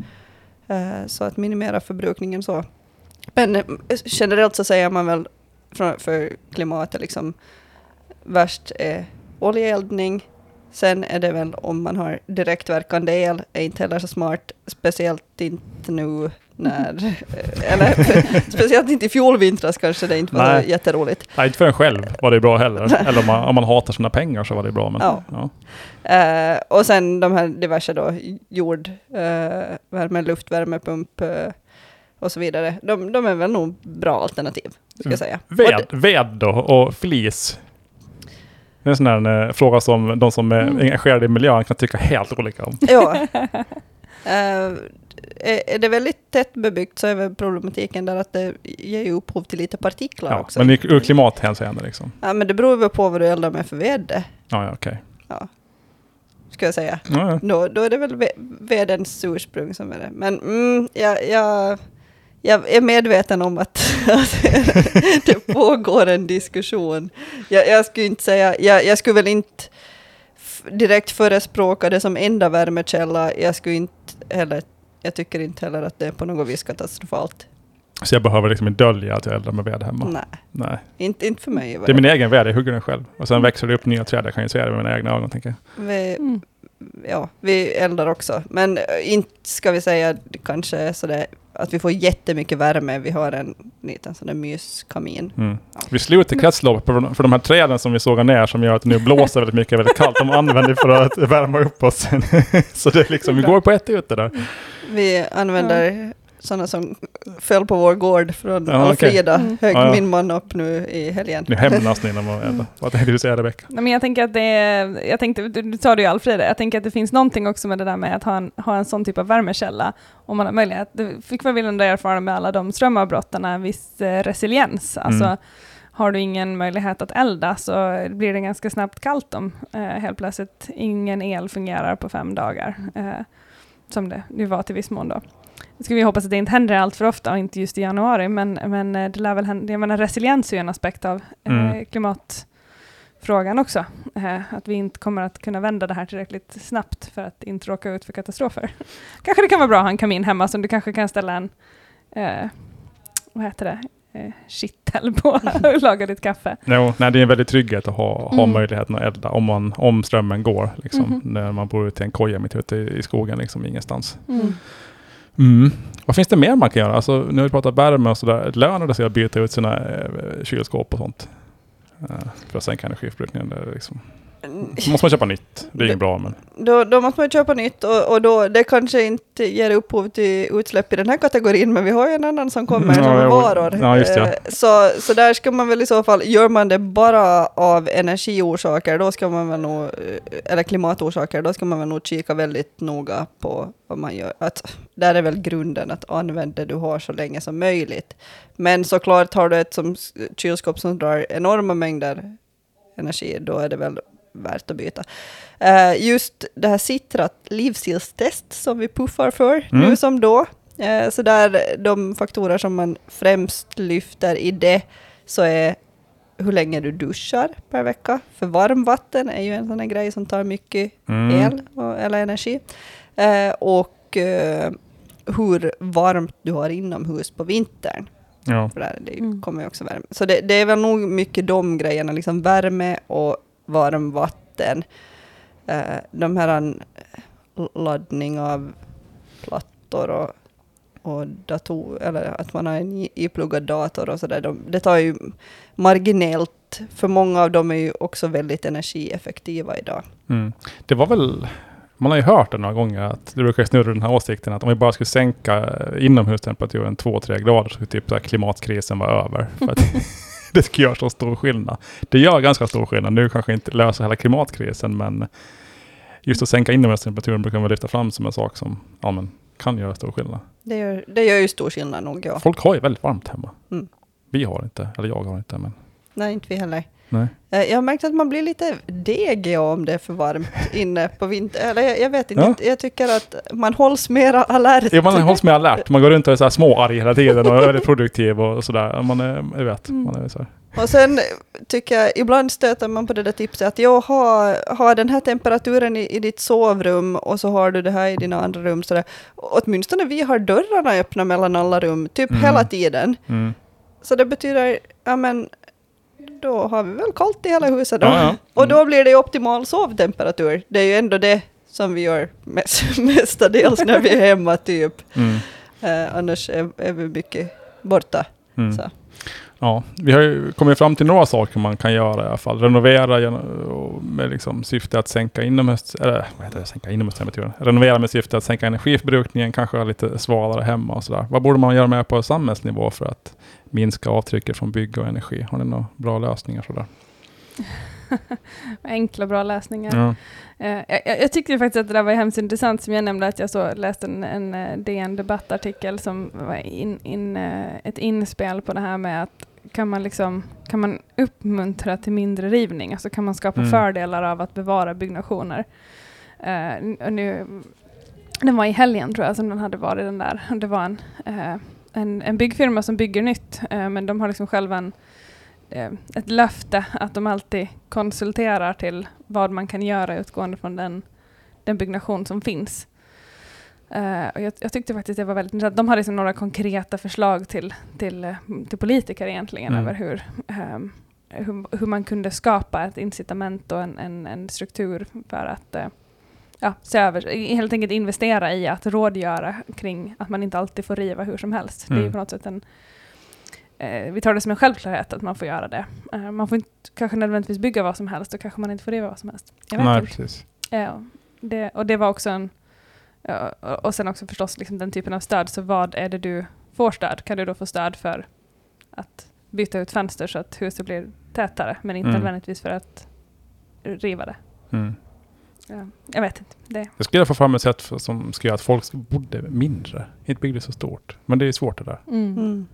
Eh, så att minimera förbrukningen så. Men eh, generellt så säger man väl för, för klimatet liksom värst är oljeeldning. Sen är det väl om man har direktverkande el, är inte heller så smart, speciellt inte nu när, eh, eller speciellt inte i fjol vintras kanske det inte var Nej. jätteroligt. Nej, inte för en själv var det bra heller. Eller om man, om man hatar sina pengar så var det bra. Men, Ja. ja. Eh, och sen de här diverse då, jord, uh, värme, luftvärmepump eh, och så vidare. De, de är väl nog bra alternativ, ska jag säga. Och Ved, ved då och flis. Det är en sån här eh, fråga som de som är Mm. engagerade i miljön kan tycka helt olika om. Ja. Eh, är, det väldigt tätt bebyggt så är väl problematiken där att det ger ju upphov till lite partiklar Ja, också. men ur klimathänseende liksom. Ja, men det beror väl på vad du eldar med för ved, Ja, ja, okej. ska jag säga. Ja, ja. Då, då är det väl ve- vedens ursprung som är det. Men mm, jag, jag, jag är medveten om att, att det pågår en diskussion. Jag, jag skulle inte säga, jag, jag skulle väl inte direkt förespråka det som enda värmekälla. Jag skulle inte heller, jag tycker inte heller att det är på något vis katastrofalt. Så jag behöver liksom inte dölja att jag eldar med ved hemma. Nej, Nej. inte, inte för mig. Det är min egen ved, jag hugger den själv. Och sen växer det upp nya träd, jag kan ju se det med mina egna ögon tänker jag. Vi, Mm. ja, vi eldar också. Men eh, inte ska vi säga kanske sådär att vi får jättemycket värme. Vi har en liten sån där myskamin. Mm. Vi sluter kretsloppet för, för de här träden som vi sågar ner som gör att det nu blåser väldigt mycket, väldigt kallt. De använder vi för att värma upp oss. Så det är liksom, vi går på ett ut det där. Vi använder sådana som föll på vår gård från Ja, okej. Alfrida. Mm. Högg Ja, ja. min man upp nu i helgen. Nu hämnas ni när man eldar. Vad tänkte du säga Rebecka? Nej, men jag tänker att det är, jag tänkte, du, du sa det ju Alfred, jag tänker att det finns någonting också med det där med att ha en, ha en sån typ av värmekälla, om man har möjlighet. Det fick man väl ändå erfara med alla de strömavbrotten, en viss eh, resiliens. Alltså, Mm. har du ingen möjlighet att elda så blir det ganska snabbt kallt om eh, helt plötsligt ingen el fungerar på fem dagar. Eh, som det nu var till viss mån då. Nu ska vi hoppas att det inte händer allt för ofta och inte just i januari, men, men eh, det lär väl hända. Jag menar resiliens är ju en aspekt av eh, Mm. klimatfrågan också. Eh, att vi inte kommer att kunna vända det här tillräckligt snabbt för att inte råka ut för katastrofer. kanske det kan vara bra att ha en kamin hemma som du kanske kan ställa en, eh, vad heter det, eh, kittel på och laga ditt kaffe. Jo, nej, det är en väldig trygghet att ha, ha Mm. möjligheten att elda om, man, om strömmen går. Liksom, Mhm. När man bor ute i en koja mitt ute i, i skogen, liksom, ingenstans. Mm. Mm. Vad finns det mer man kan göra? Alltså, nu har vi pratat värme och sådär. Lönar det sig att byta ut sina eh, kylskåp och sånt? Eh, för att sänka energiförbrukningen. Liksom. Så måste man köpa nytt. Det är inget bra men... Då, då måste man köpa nytt och, och då, det kanske inte ger upphov till utsläpp i den här kategorin, men vi har ju en annan som kommer Ja, som jo. varor. Ja, just det. Eh, Så, så där ska man väl i så fall, gör man det bara av energiorsaker, då ska man väl nog, eh, eller klimatorsaker, då ska man väl nog kika väldigt noga på vad man gör. Att, där är väl grunden att använda det du har så länge som möjligt. Men såklart har du ett som kylskåp som drar enorma mängder energi, då är det väl värt att byta. Eh, just det här Citrat livsstilstest som vi puffar för Mm. nu som då. Eh, så där de faktorer som man främst lyfter i det så är hur länge du duschar per vecka. För varmvatten är ju en sån här grej som tar mycket Mm. el och, eller energi. Eh, och hur varmt du har inomhus på vintern. Ja. För där, det Mm. kommer ju också värme. Så det, det är väl nog mycket de grejerna, liksom värme och varmvatten. Eh, de här an- laddning av plattor och, och dator, eller att man har en ipluggad dator och sådär. De, det tar ju marginellt, för många av dem är ju också väldigt energieffektiva idag. Mm. Det var väl... Man har ju hört det några gånger att det brukar snurra den här åsikten att om vi bara skulle sänka eh, inomhustemperaturen 2-3 grader så skulle typ så klimatkrisen vara över. Det skulle göra så stor skillnad. Det gör ganska stor skillnad. Nu kanske inte löser hela klimatkrisen men just att sänka inomhustemperaturen brukar man lyfta fram som en sak som ja, men, kan göra stor skillnad. Det gör, det gör ju stor skillnad nog, ja. Folk har ju väldigt varmt hemma. Mm. Vi har inte, eller jag har inte. Men, Nej, inte vi heller. nej. Eh, Jag har märkt att man blir lite degig om det är för varmt inne på vintern. Eller jag, jag vet inte, Ja. jag tycker att man hålls mera alert. Ja, man hålls med alert. Man går runt och är så här småarg hela tiden och är väldigt produktiv och sådär. Man är, jag vet, Mm. man är så här. Och sen tycker jag, ibland stöter man på det där tipset att jag har, har den här temperaturen i, i ditt sovrum och så har du det här i dina andra rum. Så där. Åtminstone vi har dörrarna öppna mellan alla rum, typ Mm. hela tiden. Mm. Så det betyder, ja men, då har vi väl kallt i hela huset då. Ja, ja. Och då blir det ju optimal sovtemperatur. Det är ju ändå det som vi gör mest, mestadels när vi är hemma typ. Mm. Eh, annars är, är vi mycket borta. Mm. Så. Ja, vi har ju kommit fram till några saker man kan göra i alla fall. Renovera med liksom syfte att sänka inomhus, eller vad heter det, sänka inomhustemperaturen. Renovera med syfte att sänka energiförbrukningen, kanske ha lite svalare hemma och sådär. Vad borde man göra med på samhällsnivå för att minska avtrycket från bygg och energi? Har ni några bra lösningar sådär? Enkla bra läsningar. Ja. Eh, jag, jag tyckte faktiskt att det där var hemskt intressant, som jag nämnde att jag så läste en, en eh, DN debattartikel som var in, in, eh, ett inspel på det här med att kan man, liksom, kan man uppmuntra till mindre rivning, alltså kan man skapa Mm. fördelar av att bevara byggnationer. Nu, den var i helgen tror jag som den hade varit den där. Det var en, en, en byggfirma som bygger nytt, eh, men de har liksom själva en, eh, ett löfte att de alltid konsulterar till vad man kan göra utgående från den, den byggnation som finns. Eh, och jag, jag tyckte faktiskt det var väldigt intressant. De har liksom några konkreta förslag till, till, eh, till politiker egentligen Mm. över hur, ehm, hur, hur man kunde skapa ett incitament och en, en, en struktur för att eh, ja, se över, helt enkelt investera i att rådgöra kring att man inte alltid får riva hur som helst. Det är Mm. på något sätt en eh, vi tar det som en självklarhet att man får göra det. Eh, man får inte kanske nödvändigtvis bygga vad som helst och kanske man inte får riva vad som helst. Jag vet Nej, inte. precis. Ja, det, och det var också en... ja, och och sen också förstås liksom den typen av stöd. Så vad är det du får stöd? Kan du då få stöd för att byta ut fönster så att huset blir tätare, men inte Mm. nödvändigtvis för att riva det? Mm. Ja, jag vet inte. Det, Jag skulle få fram ett sätt för, som ska göra att folk bodde mindre. Inte byggde så stort. Men det är svårt det där. Mm.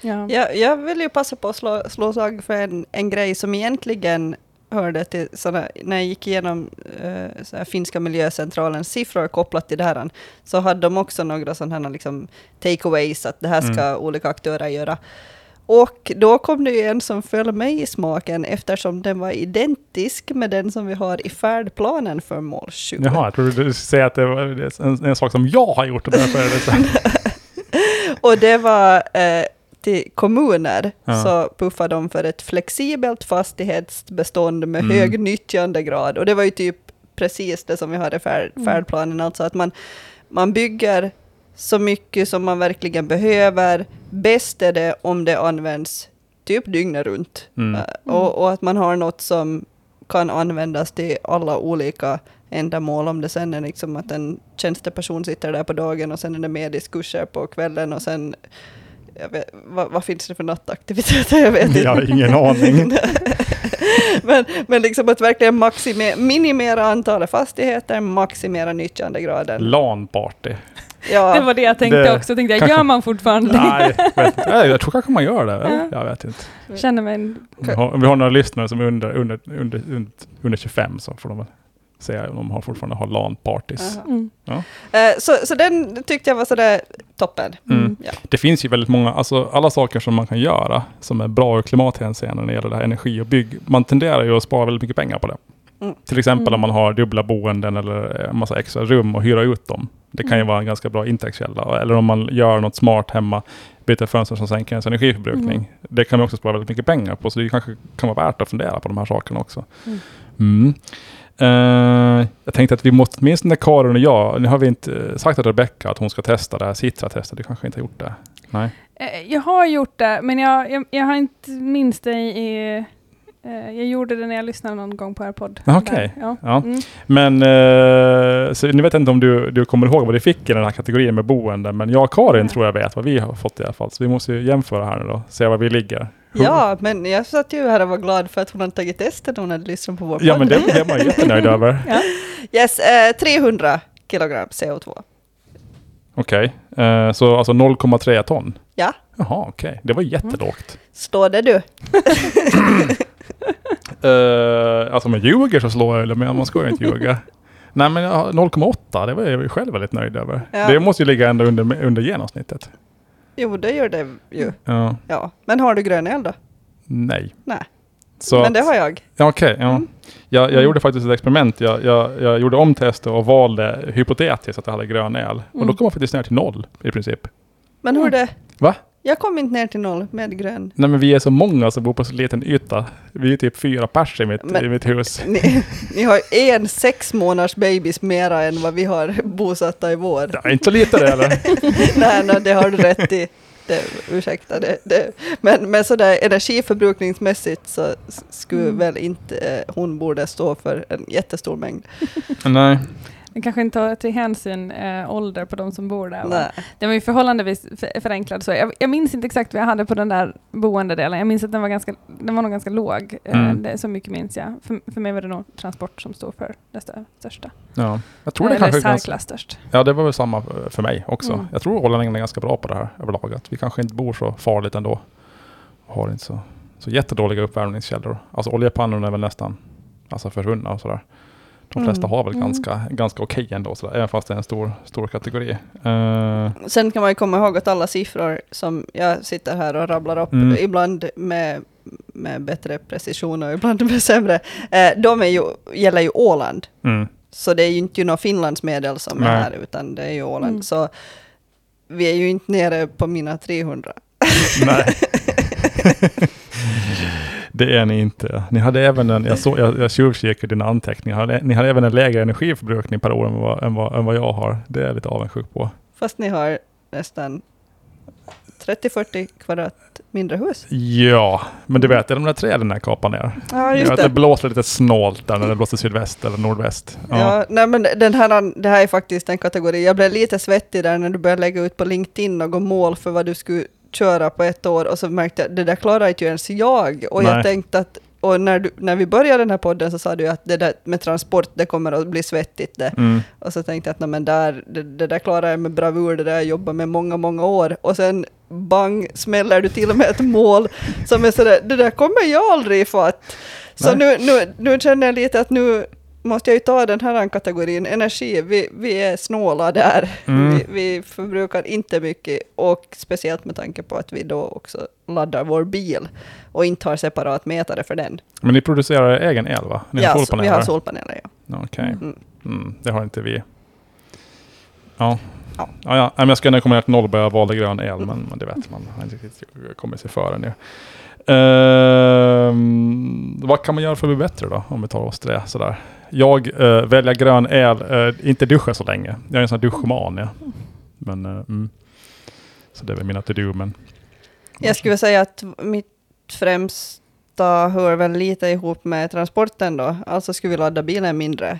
Ja. Jag, jag vill ju passa på att slå, slå slag för en, en grej som egentligen hörde till såna, när jag gick igenom uh, här, finska miljöcentralens siffror kopplat till det här, så hade de också några sådana här liksom, takeaways, att det här ska olika aktörer göra. Och då kom det ju en som föll mig i smaken eftersom den var identisk med den som vi har i färdplanen för mål 20. Jaha, jag trodde du skulle säga att det var en, en sak som jag har gjort och därför är det så. Och det var eh, till kommuner, Ja. så puffade de för ett flexibelt fastighetsbestånd med Mm. hög nyttjandegrad. Och det var ju typ precis det som vi hade i färd, Mm. färdplanen, alltså att man, man bygger så mycket som man verkligen behöver. Bäst är det om det används typ dygnet runt. Mm. Eh, och, och att man har något som kan användas till alla olika ändamål. Om det sen är liksom att en tjänsteperson sitter där på dagen och sen är det mer diskurser på kvällen och sen vet, vad, vad finns det för nattaktiviteter? Jag vet inte. Jag har ingen aning. men, men liksom att verkligen maxime, minimera antalet fastigheter, maximera nyttjandegraden. LAN-party. Ja, Det var det jag tänkte Det- också. Tänkte jag, kanske- gör man fortfarande? Nej. Nej, jag tror kanske man gör det. Ja. Jag vet inte. Känner mig... en- Vi har, vi har några lyssnare som är under, under, under, under, under 25 så får de säga om de har fortfarande har LAN-parties. Mm. Eh, så, så den tyckte jag var sådär toppen. Mm. Ja. Det finns ju väldigt många, alltså alla saker som man kan göra som är bra ur klimathänseende när det gäller det här energi och bygg. Man tenderar ju att spara väldigt mycket pengar på det. Mm. Till exempel Mm. om man har dubbla boenden eller en massa extra rum och hyra ut dem. Det kan ju Mm. vara en ganska bra intäktskälla. Eller om man gör något smart hemma, byter fönster som sänker ens energiförbrukning. Mm. Det kan man också spara väldigt mycket pengar på, så det kanske kan vara värt att fundera på de här sakerna också. Mm. Eh, jag tänkte att vi måste, åtminstone Karin och jag, nu har vi inte eh, sagt till Rebecka att hon ska testa det här Citra-testet, du kanske inte har gjort det? Nej. Eh, Jag har gjort det, men jag, jag, jag har inte minst det i... eh, jag gjorde det när jag lyssnade någon gång på er podd. Ah, okej. Där, Ja. Ja. Mm. Men, eh, så nu vet jag inte om du, du kommer ihåg vad du fick i den här kategorin med boende, men jag och Karin Nej. tror jag vet vad vi har fått i alla fall. Så vi måste ju jämföra här nu då, se var vi ligger. ja, men jag satt ju här och var glad för att hon hade tagit testet när hon hade lyssnat på vår Ja, podd. men det, det är man ju jättenöjd över. Ja. Yes, eh, 300 kilogram CO2. Okej, eh, så alltså 0,3 ton? Ja. Jaha, okej. Det var jättelågt. Står det du? Uh, alltså jag ljuger så slår jag, men man ska ju inte ljuga. Nej men ja, 0,8, det var jag själv väldigt nöjd över. Ja. Det måste ju ligga ändå under, under genomsnittet. Jo, det gör det ju. Ja, Ja. Men har du grön el då? nej. Nej. Så men det har jag. Ja, okej. ja. Mm. Jag, jag Mm. gjorde faktiskt ett experiment. Jag, jag, jag gjorde om testet och valde hypotetiskt att jag hade grön el. Och då Mm. kom man faktiskt ner till noll i princip. Men hur det? Va? Jag kom inte ner till noll med grön. Nej men vi är så många som bor på så liten yta. Vi är typ fyra pers i mitt, Men- i mitt hus. Ni, ni har en sex månaders babys mera än vad vi har bosatta i vår. Ja, inte så lite det eller? nej, nej, det har du rätt i. Det, ursäkta, det, det. Men, men sådär energiförbrukningsmässigt så skulle Mm. väl inte eh, hon borde stå för en jättestor mängd. Nej. Den kanske inte tar till hänsyn eh, ålder på de som bor där. va? Den var ju förhållandevis för- förenklad. Så jag, jag minns inte exakt vad jag hade på den där boendedelen. Jag minns att den var, ganska, den var nog ganska låg. Eh, Mm. det, så mycket minns jag. För, för mig var det nog transport som stod för det stö- största. Ja. Jag tror det Eller kanske är ganska, särklass störst. Ja, det var väl samma för mig också. Mm. Jag tror ålänningarna är ganska bra på det här överlag. Att vi kanske inte bor så farligt ändå. Och har inte så, så jättedåliga uppvärmningskällor. Alltså oljepannorna är väl nästan alltså försvunna och sådär. De flesta Mm. har väl Mm. ganska, ganska okej ändå, sådär, även fast det är en stor, stor kategori. Eh, Sen kan man ju komma ihåg att alla siffror som jag sitter här och rabblar upp, Mm. ibland med, med bättre precision och ibland med sämre, eh, de är ju, gäller ju Åland. mm. Så det är ju inte något Finlandsmedel som Nej. är här, utan det är ju Åland. Mm. Så vi är ju inte nere på mina 300. Nej. det är ni inte. Ni hade även en, jag, såg, jag, jag tjuvkikade dina anteckningar, ni hade även en lägre energiförbrukning per år än vad, än vad, än vad jag har. Det är jag lite avundsjuk på. Fast ni har nästan 30-40 kvadrat mindre hus. Ja, men du vet, det är de där träden jag kapar ner. Ja, just det det. blåser lite snålt där när det blåser sydväst eller nordväst. Ja. Ja, nej men den här, det här är faktiskt en kategori. Jag blev lite svettig där när du började lägga ut på LinkedIn något mål för vad du skulle köra på ett år och så märkte jag det där klarar inte ens jag. Och Nej. jag tänkte att, och när, du, när vi började den här podden så sa du att det där med transport, det kommer att bli svettigt det. Mm. Och så tänkte jag att men där, det, det där klarar jag med bravur, det där jag jobbar med många, många år. Och sen bang smäller du till med ett mål som är sådär, det där kommer jag aldrig ifatt. Så nu, nu, nu känner jag lite att nu måste jag ju ta den här kategorin energi. Vi, vi är snåla där. Mm. Vi, vi förbrukar inte mycket och speciellt med tanke på att vi då också laddar vår bil och inte har separat mätare för den. Men ni producerar egen el va? Ni ja, har vi har solpaneler. Ja. Okej. Mm. Mm, det har inte vi. Ja. Ja. Ja, ja. Men jag ska när jag kommer ner till Nollberg jag valde grön el, men, men det vet man. har inte riktigt kommit sig före nu. Ehm, vad kan man göra för att bli bättre då? Om vi tar oss till det sådär. Jag uh, väljer grön el, eh, inte duscha så länge. Jag är en sån här duschman. Ja. Men, eh, mm. Så det är väl mina to-do. Men Jag skulle säga att mitt främsta hör väl lite ihop med transporten då. Alltså skulle vi ladda bilen mindre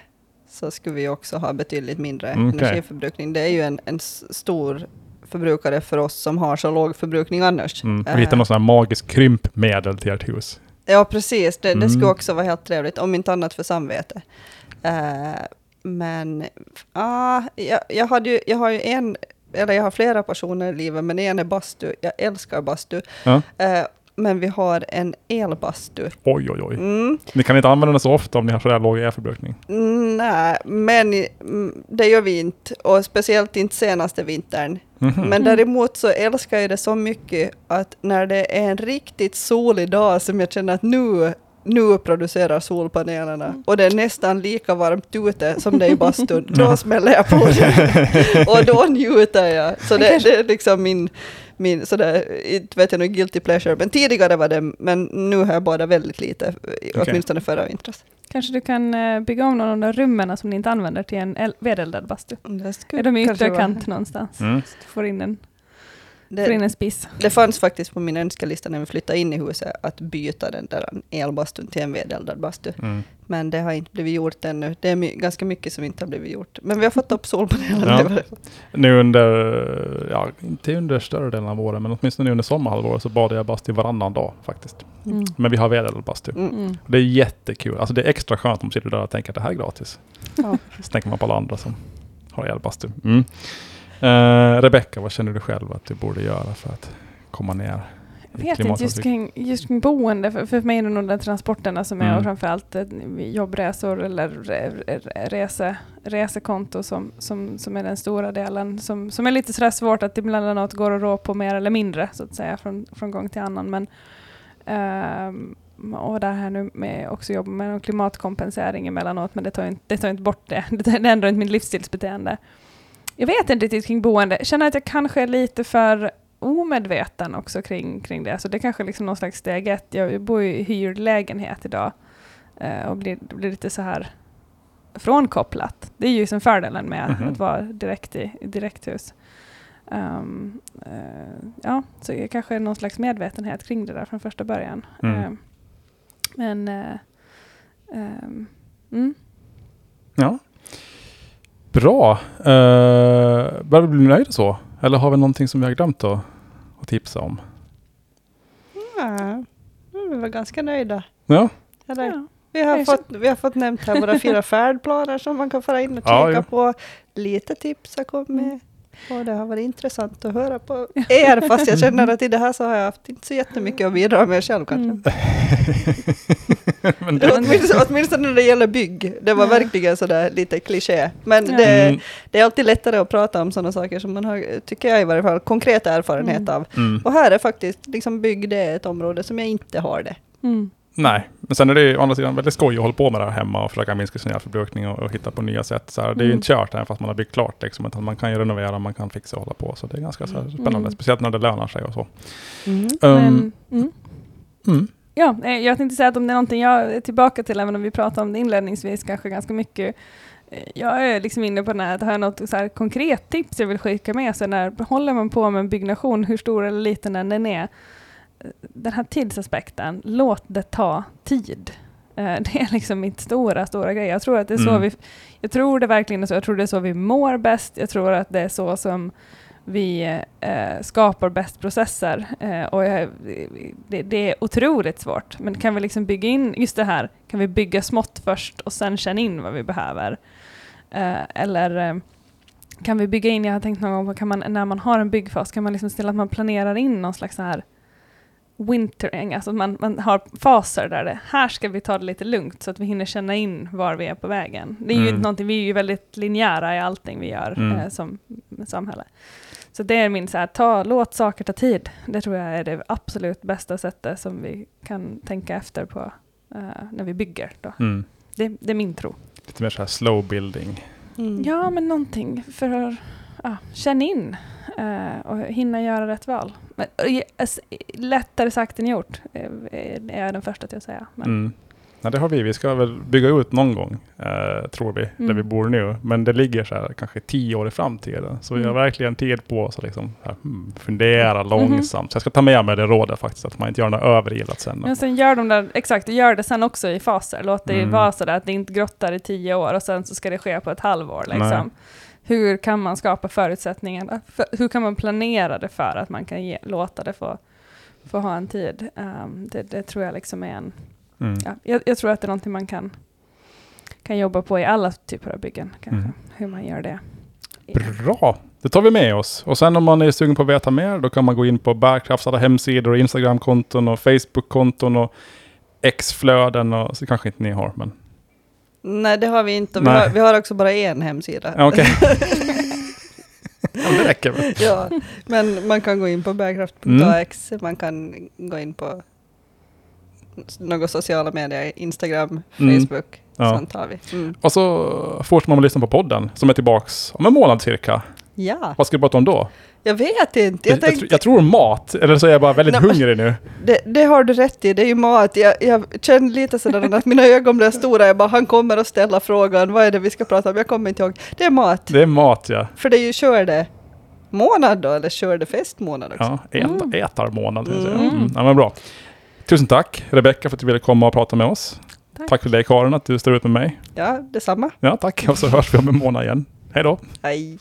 så skulle vi också ha betydligt mindre Mm, okej. energiförbrukning. Det är ju en, en stor förbrukare för oss som har så låg förbrukning annars. mm. Eh, vi hittar någon sån här magisk krympmedel till ert hus. Ja, precis. Det, det Mm. skulle också vara helt trevligt, om inte annat för samvete. Eh, men ah, jag, jag, hade ju, jag har ju en, eller jag har flera passioner i livet, men en är bastu. Jag älskar bastu. Ja. Eh, men vi har en elbastu. Oj, oj, oj. Mm, Ni kan inte använda den så ofta om ni har så här låg elförbrukning. mm, nej, men mm, det gör vi inte. Och speciellt inte senaste vintern. Mhm. Men Mm. däremot så älskar jag det så mycket att när det är en riktigt solig dag som jag känner att nu, nu producerar solpanelerna Mm. och det är nästan lika varmt ute som det är i bastun, då smäller jag på det. och då njuter jag. Så det, det är liksom min, min sådär, inte vet jag nu, guilty pleasure, men tidigare var det, men nu har jag badat väldigt lite, åtminstone förra vintras. Kanske du kan eh, bygga om någon av de rummen som ni inte använder till en el- vedeldad bastu. Är de i ytterkant någonstans? Mm. Så du får in en, Det, en spiss. det fanns faktiskt på min önskelista när vi flyttade in i huset att byta den där elbastun till en vedeldad bastu. Mm. Men det har inte blivit gjort ännu. Det är my- ganska mycket som inte har blivit gjort. Men vi har fått upp solpanelerna. Ja. Nu under, ja inte under större delen av året, men åtminstone nu under sommarhalvåret så badar jag bastu varannan dag faktiskt. Mm. Men vi har vedeldad bastu. Mm. Mm. Det är jättekul. Alltså det är extra skönt om man sitter där och tänker att det här är gratis. Ja. Så tänker man på alla andra som har elbastu. Mm. Uh, Rebecka, vad känner du själv att du borde göra för att komma ner Jag vet inte, just kring, just kring boende, för, för mig är det nog de transporterna som är Mm. och framförallt eh, jobbresor eller re, re, rese, resekonto som, som, som är den stora delen. Som, som är lite sådär svårt att emellanåt går att rå på mer eller mindre så att säga från, från gång till annan. Men, ehm, och det här nu med också jobba med klimatkompensering emellanåt, men det tar inte, det tar inte bort det. Det ändrar inte mitt livsstilsbeteende. Jag vet inte riktigt kring boende. Jag känner att jag kanske är lite för omedveten också kring, kring det. Så det är kanske liksom någon slags steg ett. Jag bor ju i hyrd lägenhet idag eh, och blir, blir lite så här frånkopplat. Det är ju som fördelen med Mhm. att vara direkt i, i direkthus. Um, eh, ja, så det kanske är någon slags medvetenhet kring det där från första början. Mm. Eh, men eh, ehm, mm. Ja. Bra. Uh, börjar du bli nöjd så? Eller har vi någonting som vi har glömt att, att tipsa om? Ja, vi var ganska nöjda. Ja. Eller, Ja. vi, har fått, vi har fått nämnt här våra fyra färdplaner som man kan föra in och kika Ja, ja. på. Lite tips har kommit. Och det har varit intressant att höra på er, fast jag känner att i det här så har jag haft inte så jättemycket att bidra med själv kanske. Mm. Men Åtminstone, åtminstone när det gäller bygg. Det var verkligen sådär lite kliché. Men Ja. det, Mm. det är alltid lättare att prata om sådana saker som man har, tycker jag i varje fall, konkret erfarenhet Mm. av. Mm. Och här är faktiskt, liksom bygg det är ett område som jag inte har det. Mm. Nej, men sen är det ju å andra sidan väldigt skoj att hålla på med det här hemma och försöka minska sin förbrukning och, och hitta på nya sätt. Så här, Det är ju Mm. inte kört även fast man har byggt klart. Liksom, utan man kan ju renovera, man kan fixa och hålla på. Så det är ganska så här, spännande, Mm. speciellt när det lönar sig och så. Um, Men, mm. mm. Ja, eh, jag tänkte säga att om det är någonting jag är tillbaka till, även om vi pratade om det inledningsvis kanske ganska mycket. eh, Jag är liksom inne på den här, att har jag något så konkret tips jag vill skicka med sig när håller man på med en byggnation, hur stor eller liten än den är. Den här tidsaspekten, låt det ta tid. Eh, Det är liksom mitt stora, stora grej. Jag tror att det är så Mm. vi, jag tror det verkligen är så, jag tror det är så vi mår bäst, jag tror att det är så som vi eh, skapar bäst processer. Eh, och jag, det, det är otroligt svårt. Men kan vi liksom bygga in, just det här, kan vi bygga smått först och sen känna in vad vi behöver? Eh, eller eh, kan vi bygga in, jag har tänkt någon gång på, kan man, när man har en byggfas, kan man liksom ställa att man planerar in någon slags så här wintering, alltså att man, man har faser där det, här ska vi ta det lite lugnt så att vi hinner känna in var vi är på vägen. Det är ju Mm. inte någonting, vi är ju väldigt linjära i allting vi gör Mm. eh, som samhälle. Så det är min så här, ta, låt saker ta tid. Det tror jag är det absolut bästa sättet som vi kan tänka efter på eh, när vi bygger. Då. Mm. Det, det är min tro. Lite mer så här slow building. Mm. Ja, men någonting för att ja, känna in eh, och hinna göra rätt val. Men, ge- s- lättare sagt än gjort, eh, är jag den första till att säga. Mm. Ja, det har vi. Vi ska väl bygga ut någon gång, eh, tror vi, där Mm. vi bor nu. Men det ligger så här kanske tio år i framtiden. Så vi har Mm. verkligen tid på oss att liksom, så här, hmm, fundera Mhm. långsamt. Så jag ska ta med mig det rådet faktiskt, att man inte gör något överilat sen. Men sen gör de där, exakt, gör det sen också i faser. Låt det Mm. vara sådär att det inte grottar i tio år och sen så ska det ske på ett halvår. Nej. Hur kan man skapa förutsättningar? För, hur kan man planera det för att man kan ge, låta det få, få ha en tid? Ehm, det, det tror jag liksom är en... Mm. Ja, jag, jag tror att det är någonting man kan, kan jobba på i alla typer av byggen. Kanske. Mm. Hur man gör det. Bra, det tar vi med oss. Och sen om man är sugen på att veta mer, då kan man gå in på Bärkrafts alla hemsidor, och Instagramkonton och Facebookkonton och X-flöden och så kanske inte ni har, men Nej, det har vi inte. Vi Nej. har, vi har också bara en hemsida. ja, okej. ja, det räcker väl. ja, men man kan gå in på bärkraft.ax, man kan gå in på några sociala medier, Instagram, Mm. Facebook, Ja. sånt har vi. Mm. Och så fortsätter man att lyssna på podden som är tillbaks om en månad cirka. Ja, Vad ska vi prata om då? Jag vet inte. Jag, Jag tänkte, jag tror mat, eller så är jag bara väldigt Nej, hungrig nu. det, det har du rätt i, det är ju mat. Jag, jag känner lite sådär att mina ögon blev stora. Jag bara, han kommer att ställa frågan, vad är det vi ska prata om? Jag kommer inte ihåg. Det är mat, Det är mat ja. för det är ju körde månad då, eller körde festmånad också. ja äta, Mm. Ätarmånad. Mm. Mm. Ja, men bra. Tusen tack Rebecka för att du ville komma och prata med oss. Tack. Tack för dig Karin att du står ut med mig. Ja, detsamma. Ja, tack. Och så hörs vi om en månad igen. Hej då. Hej.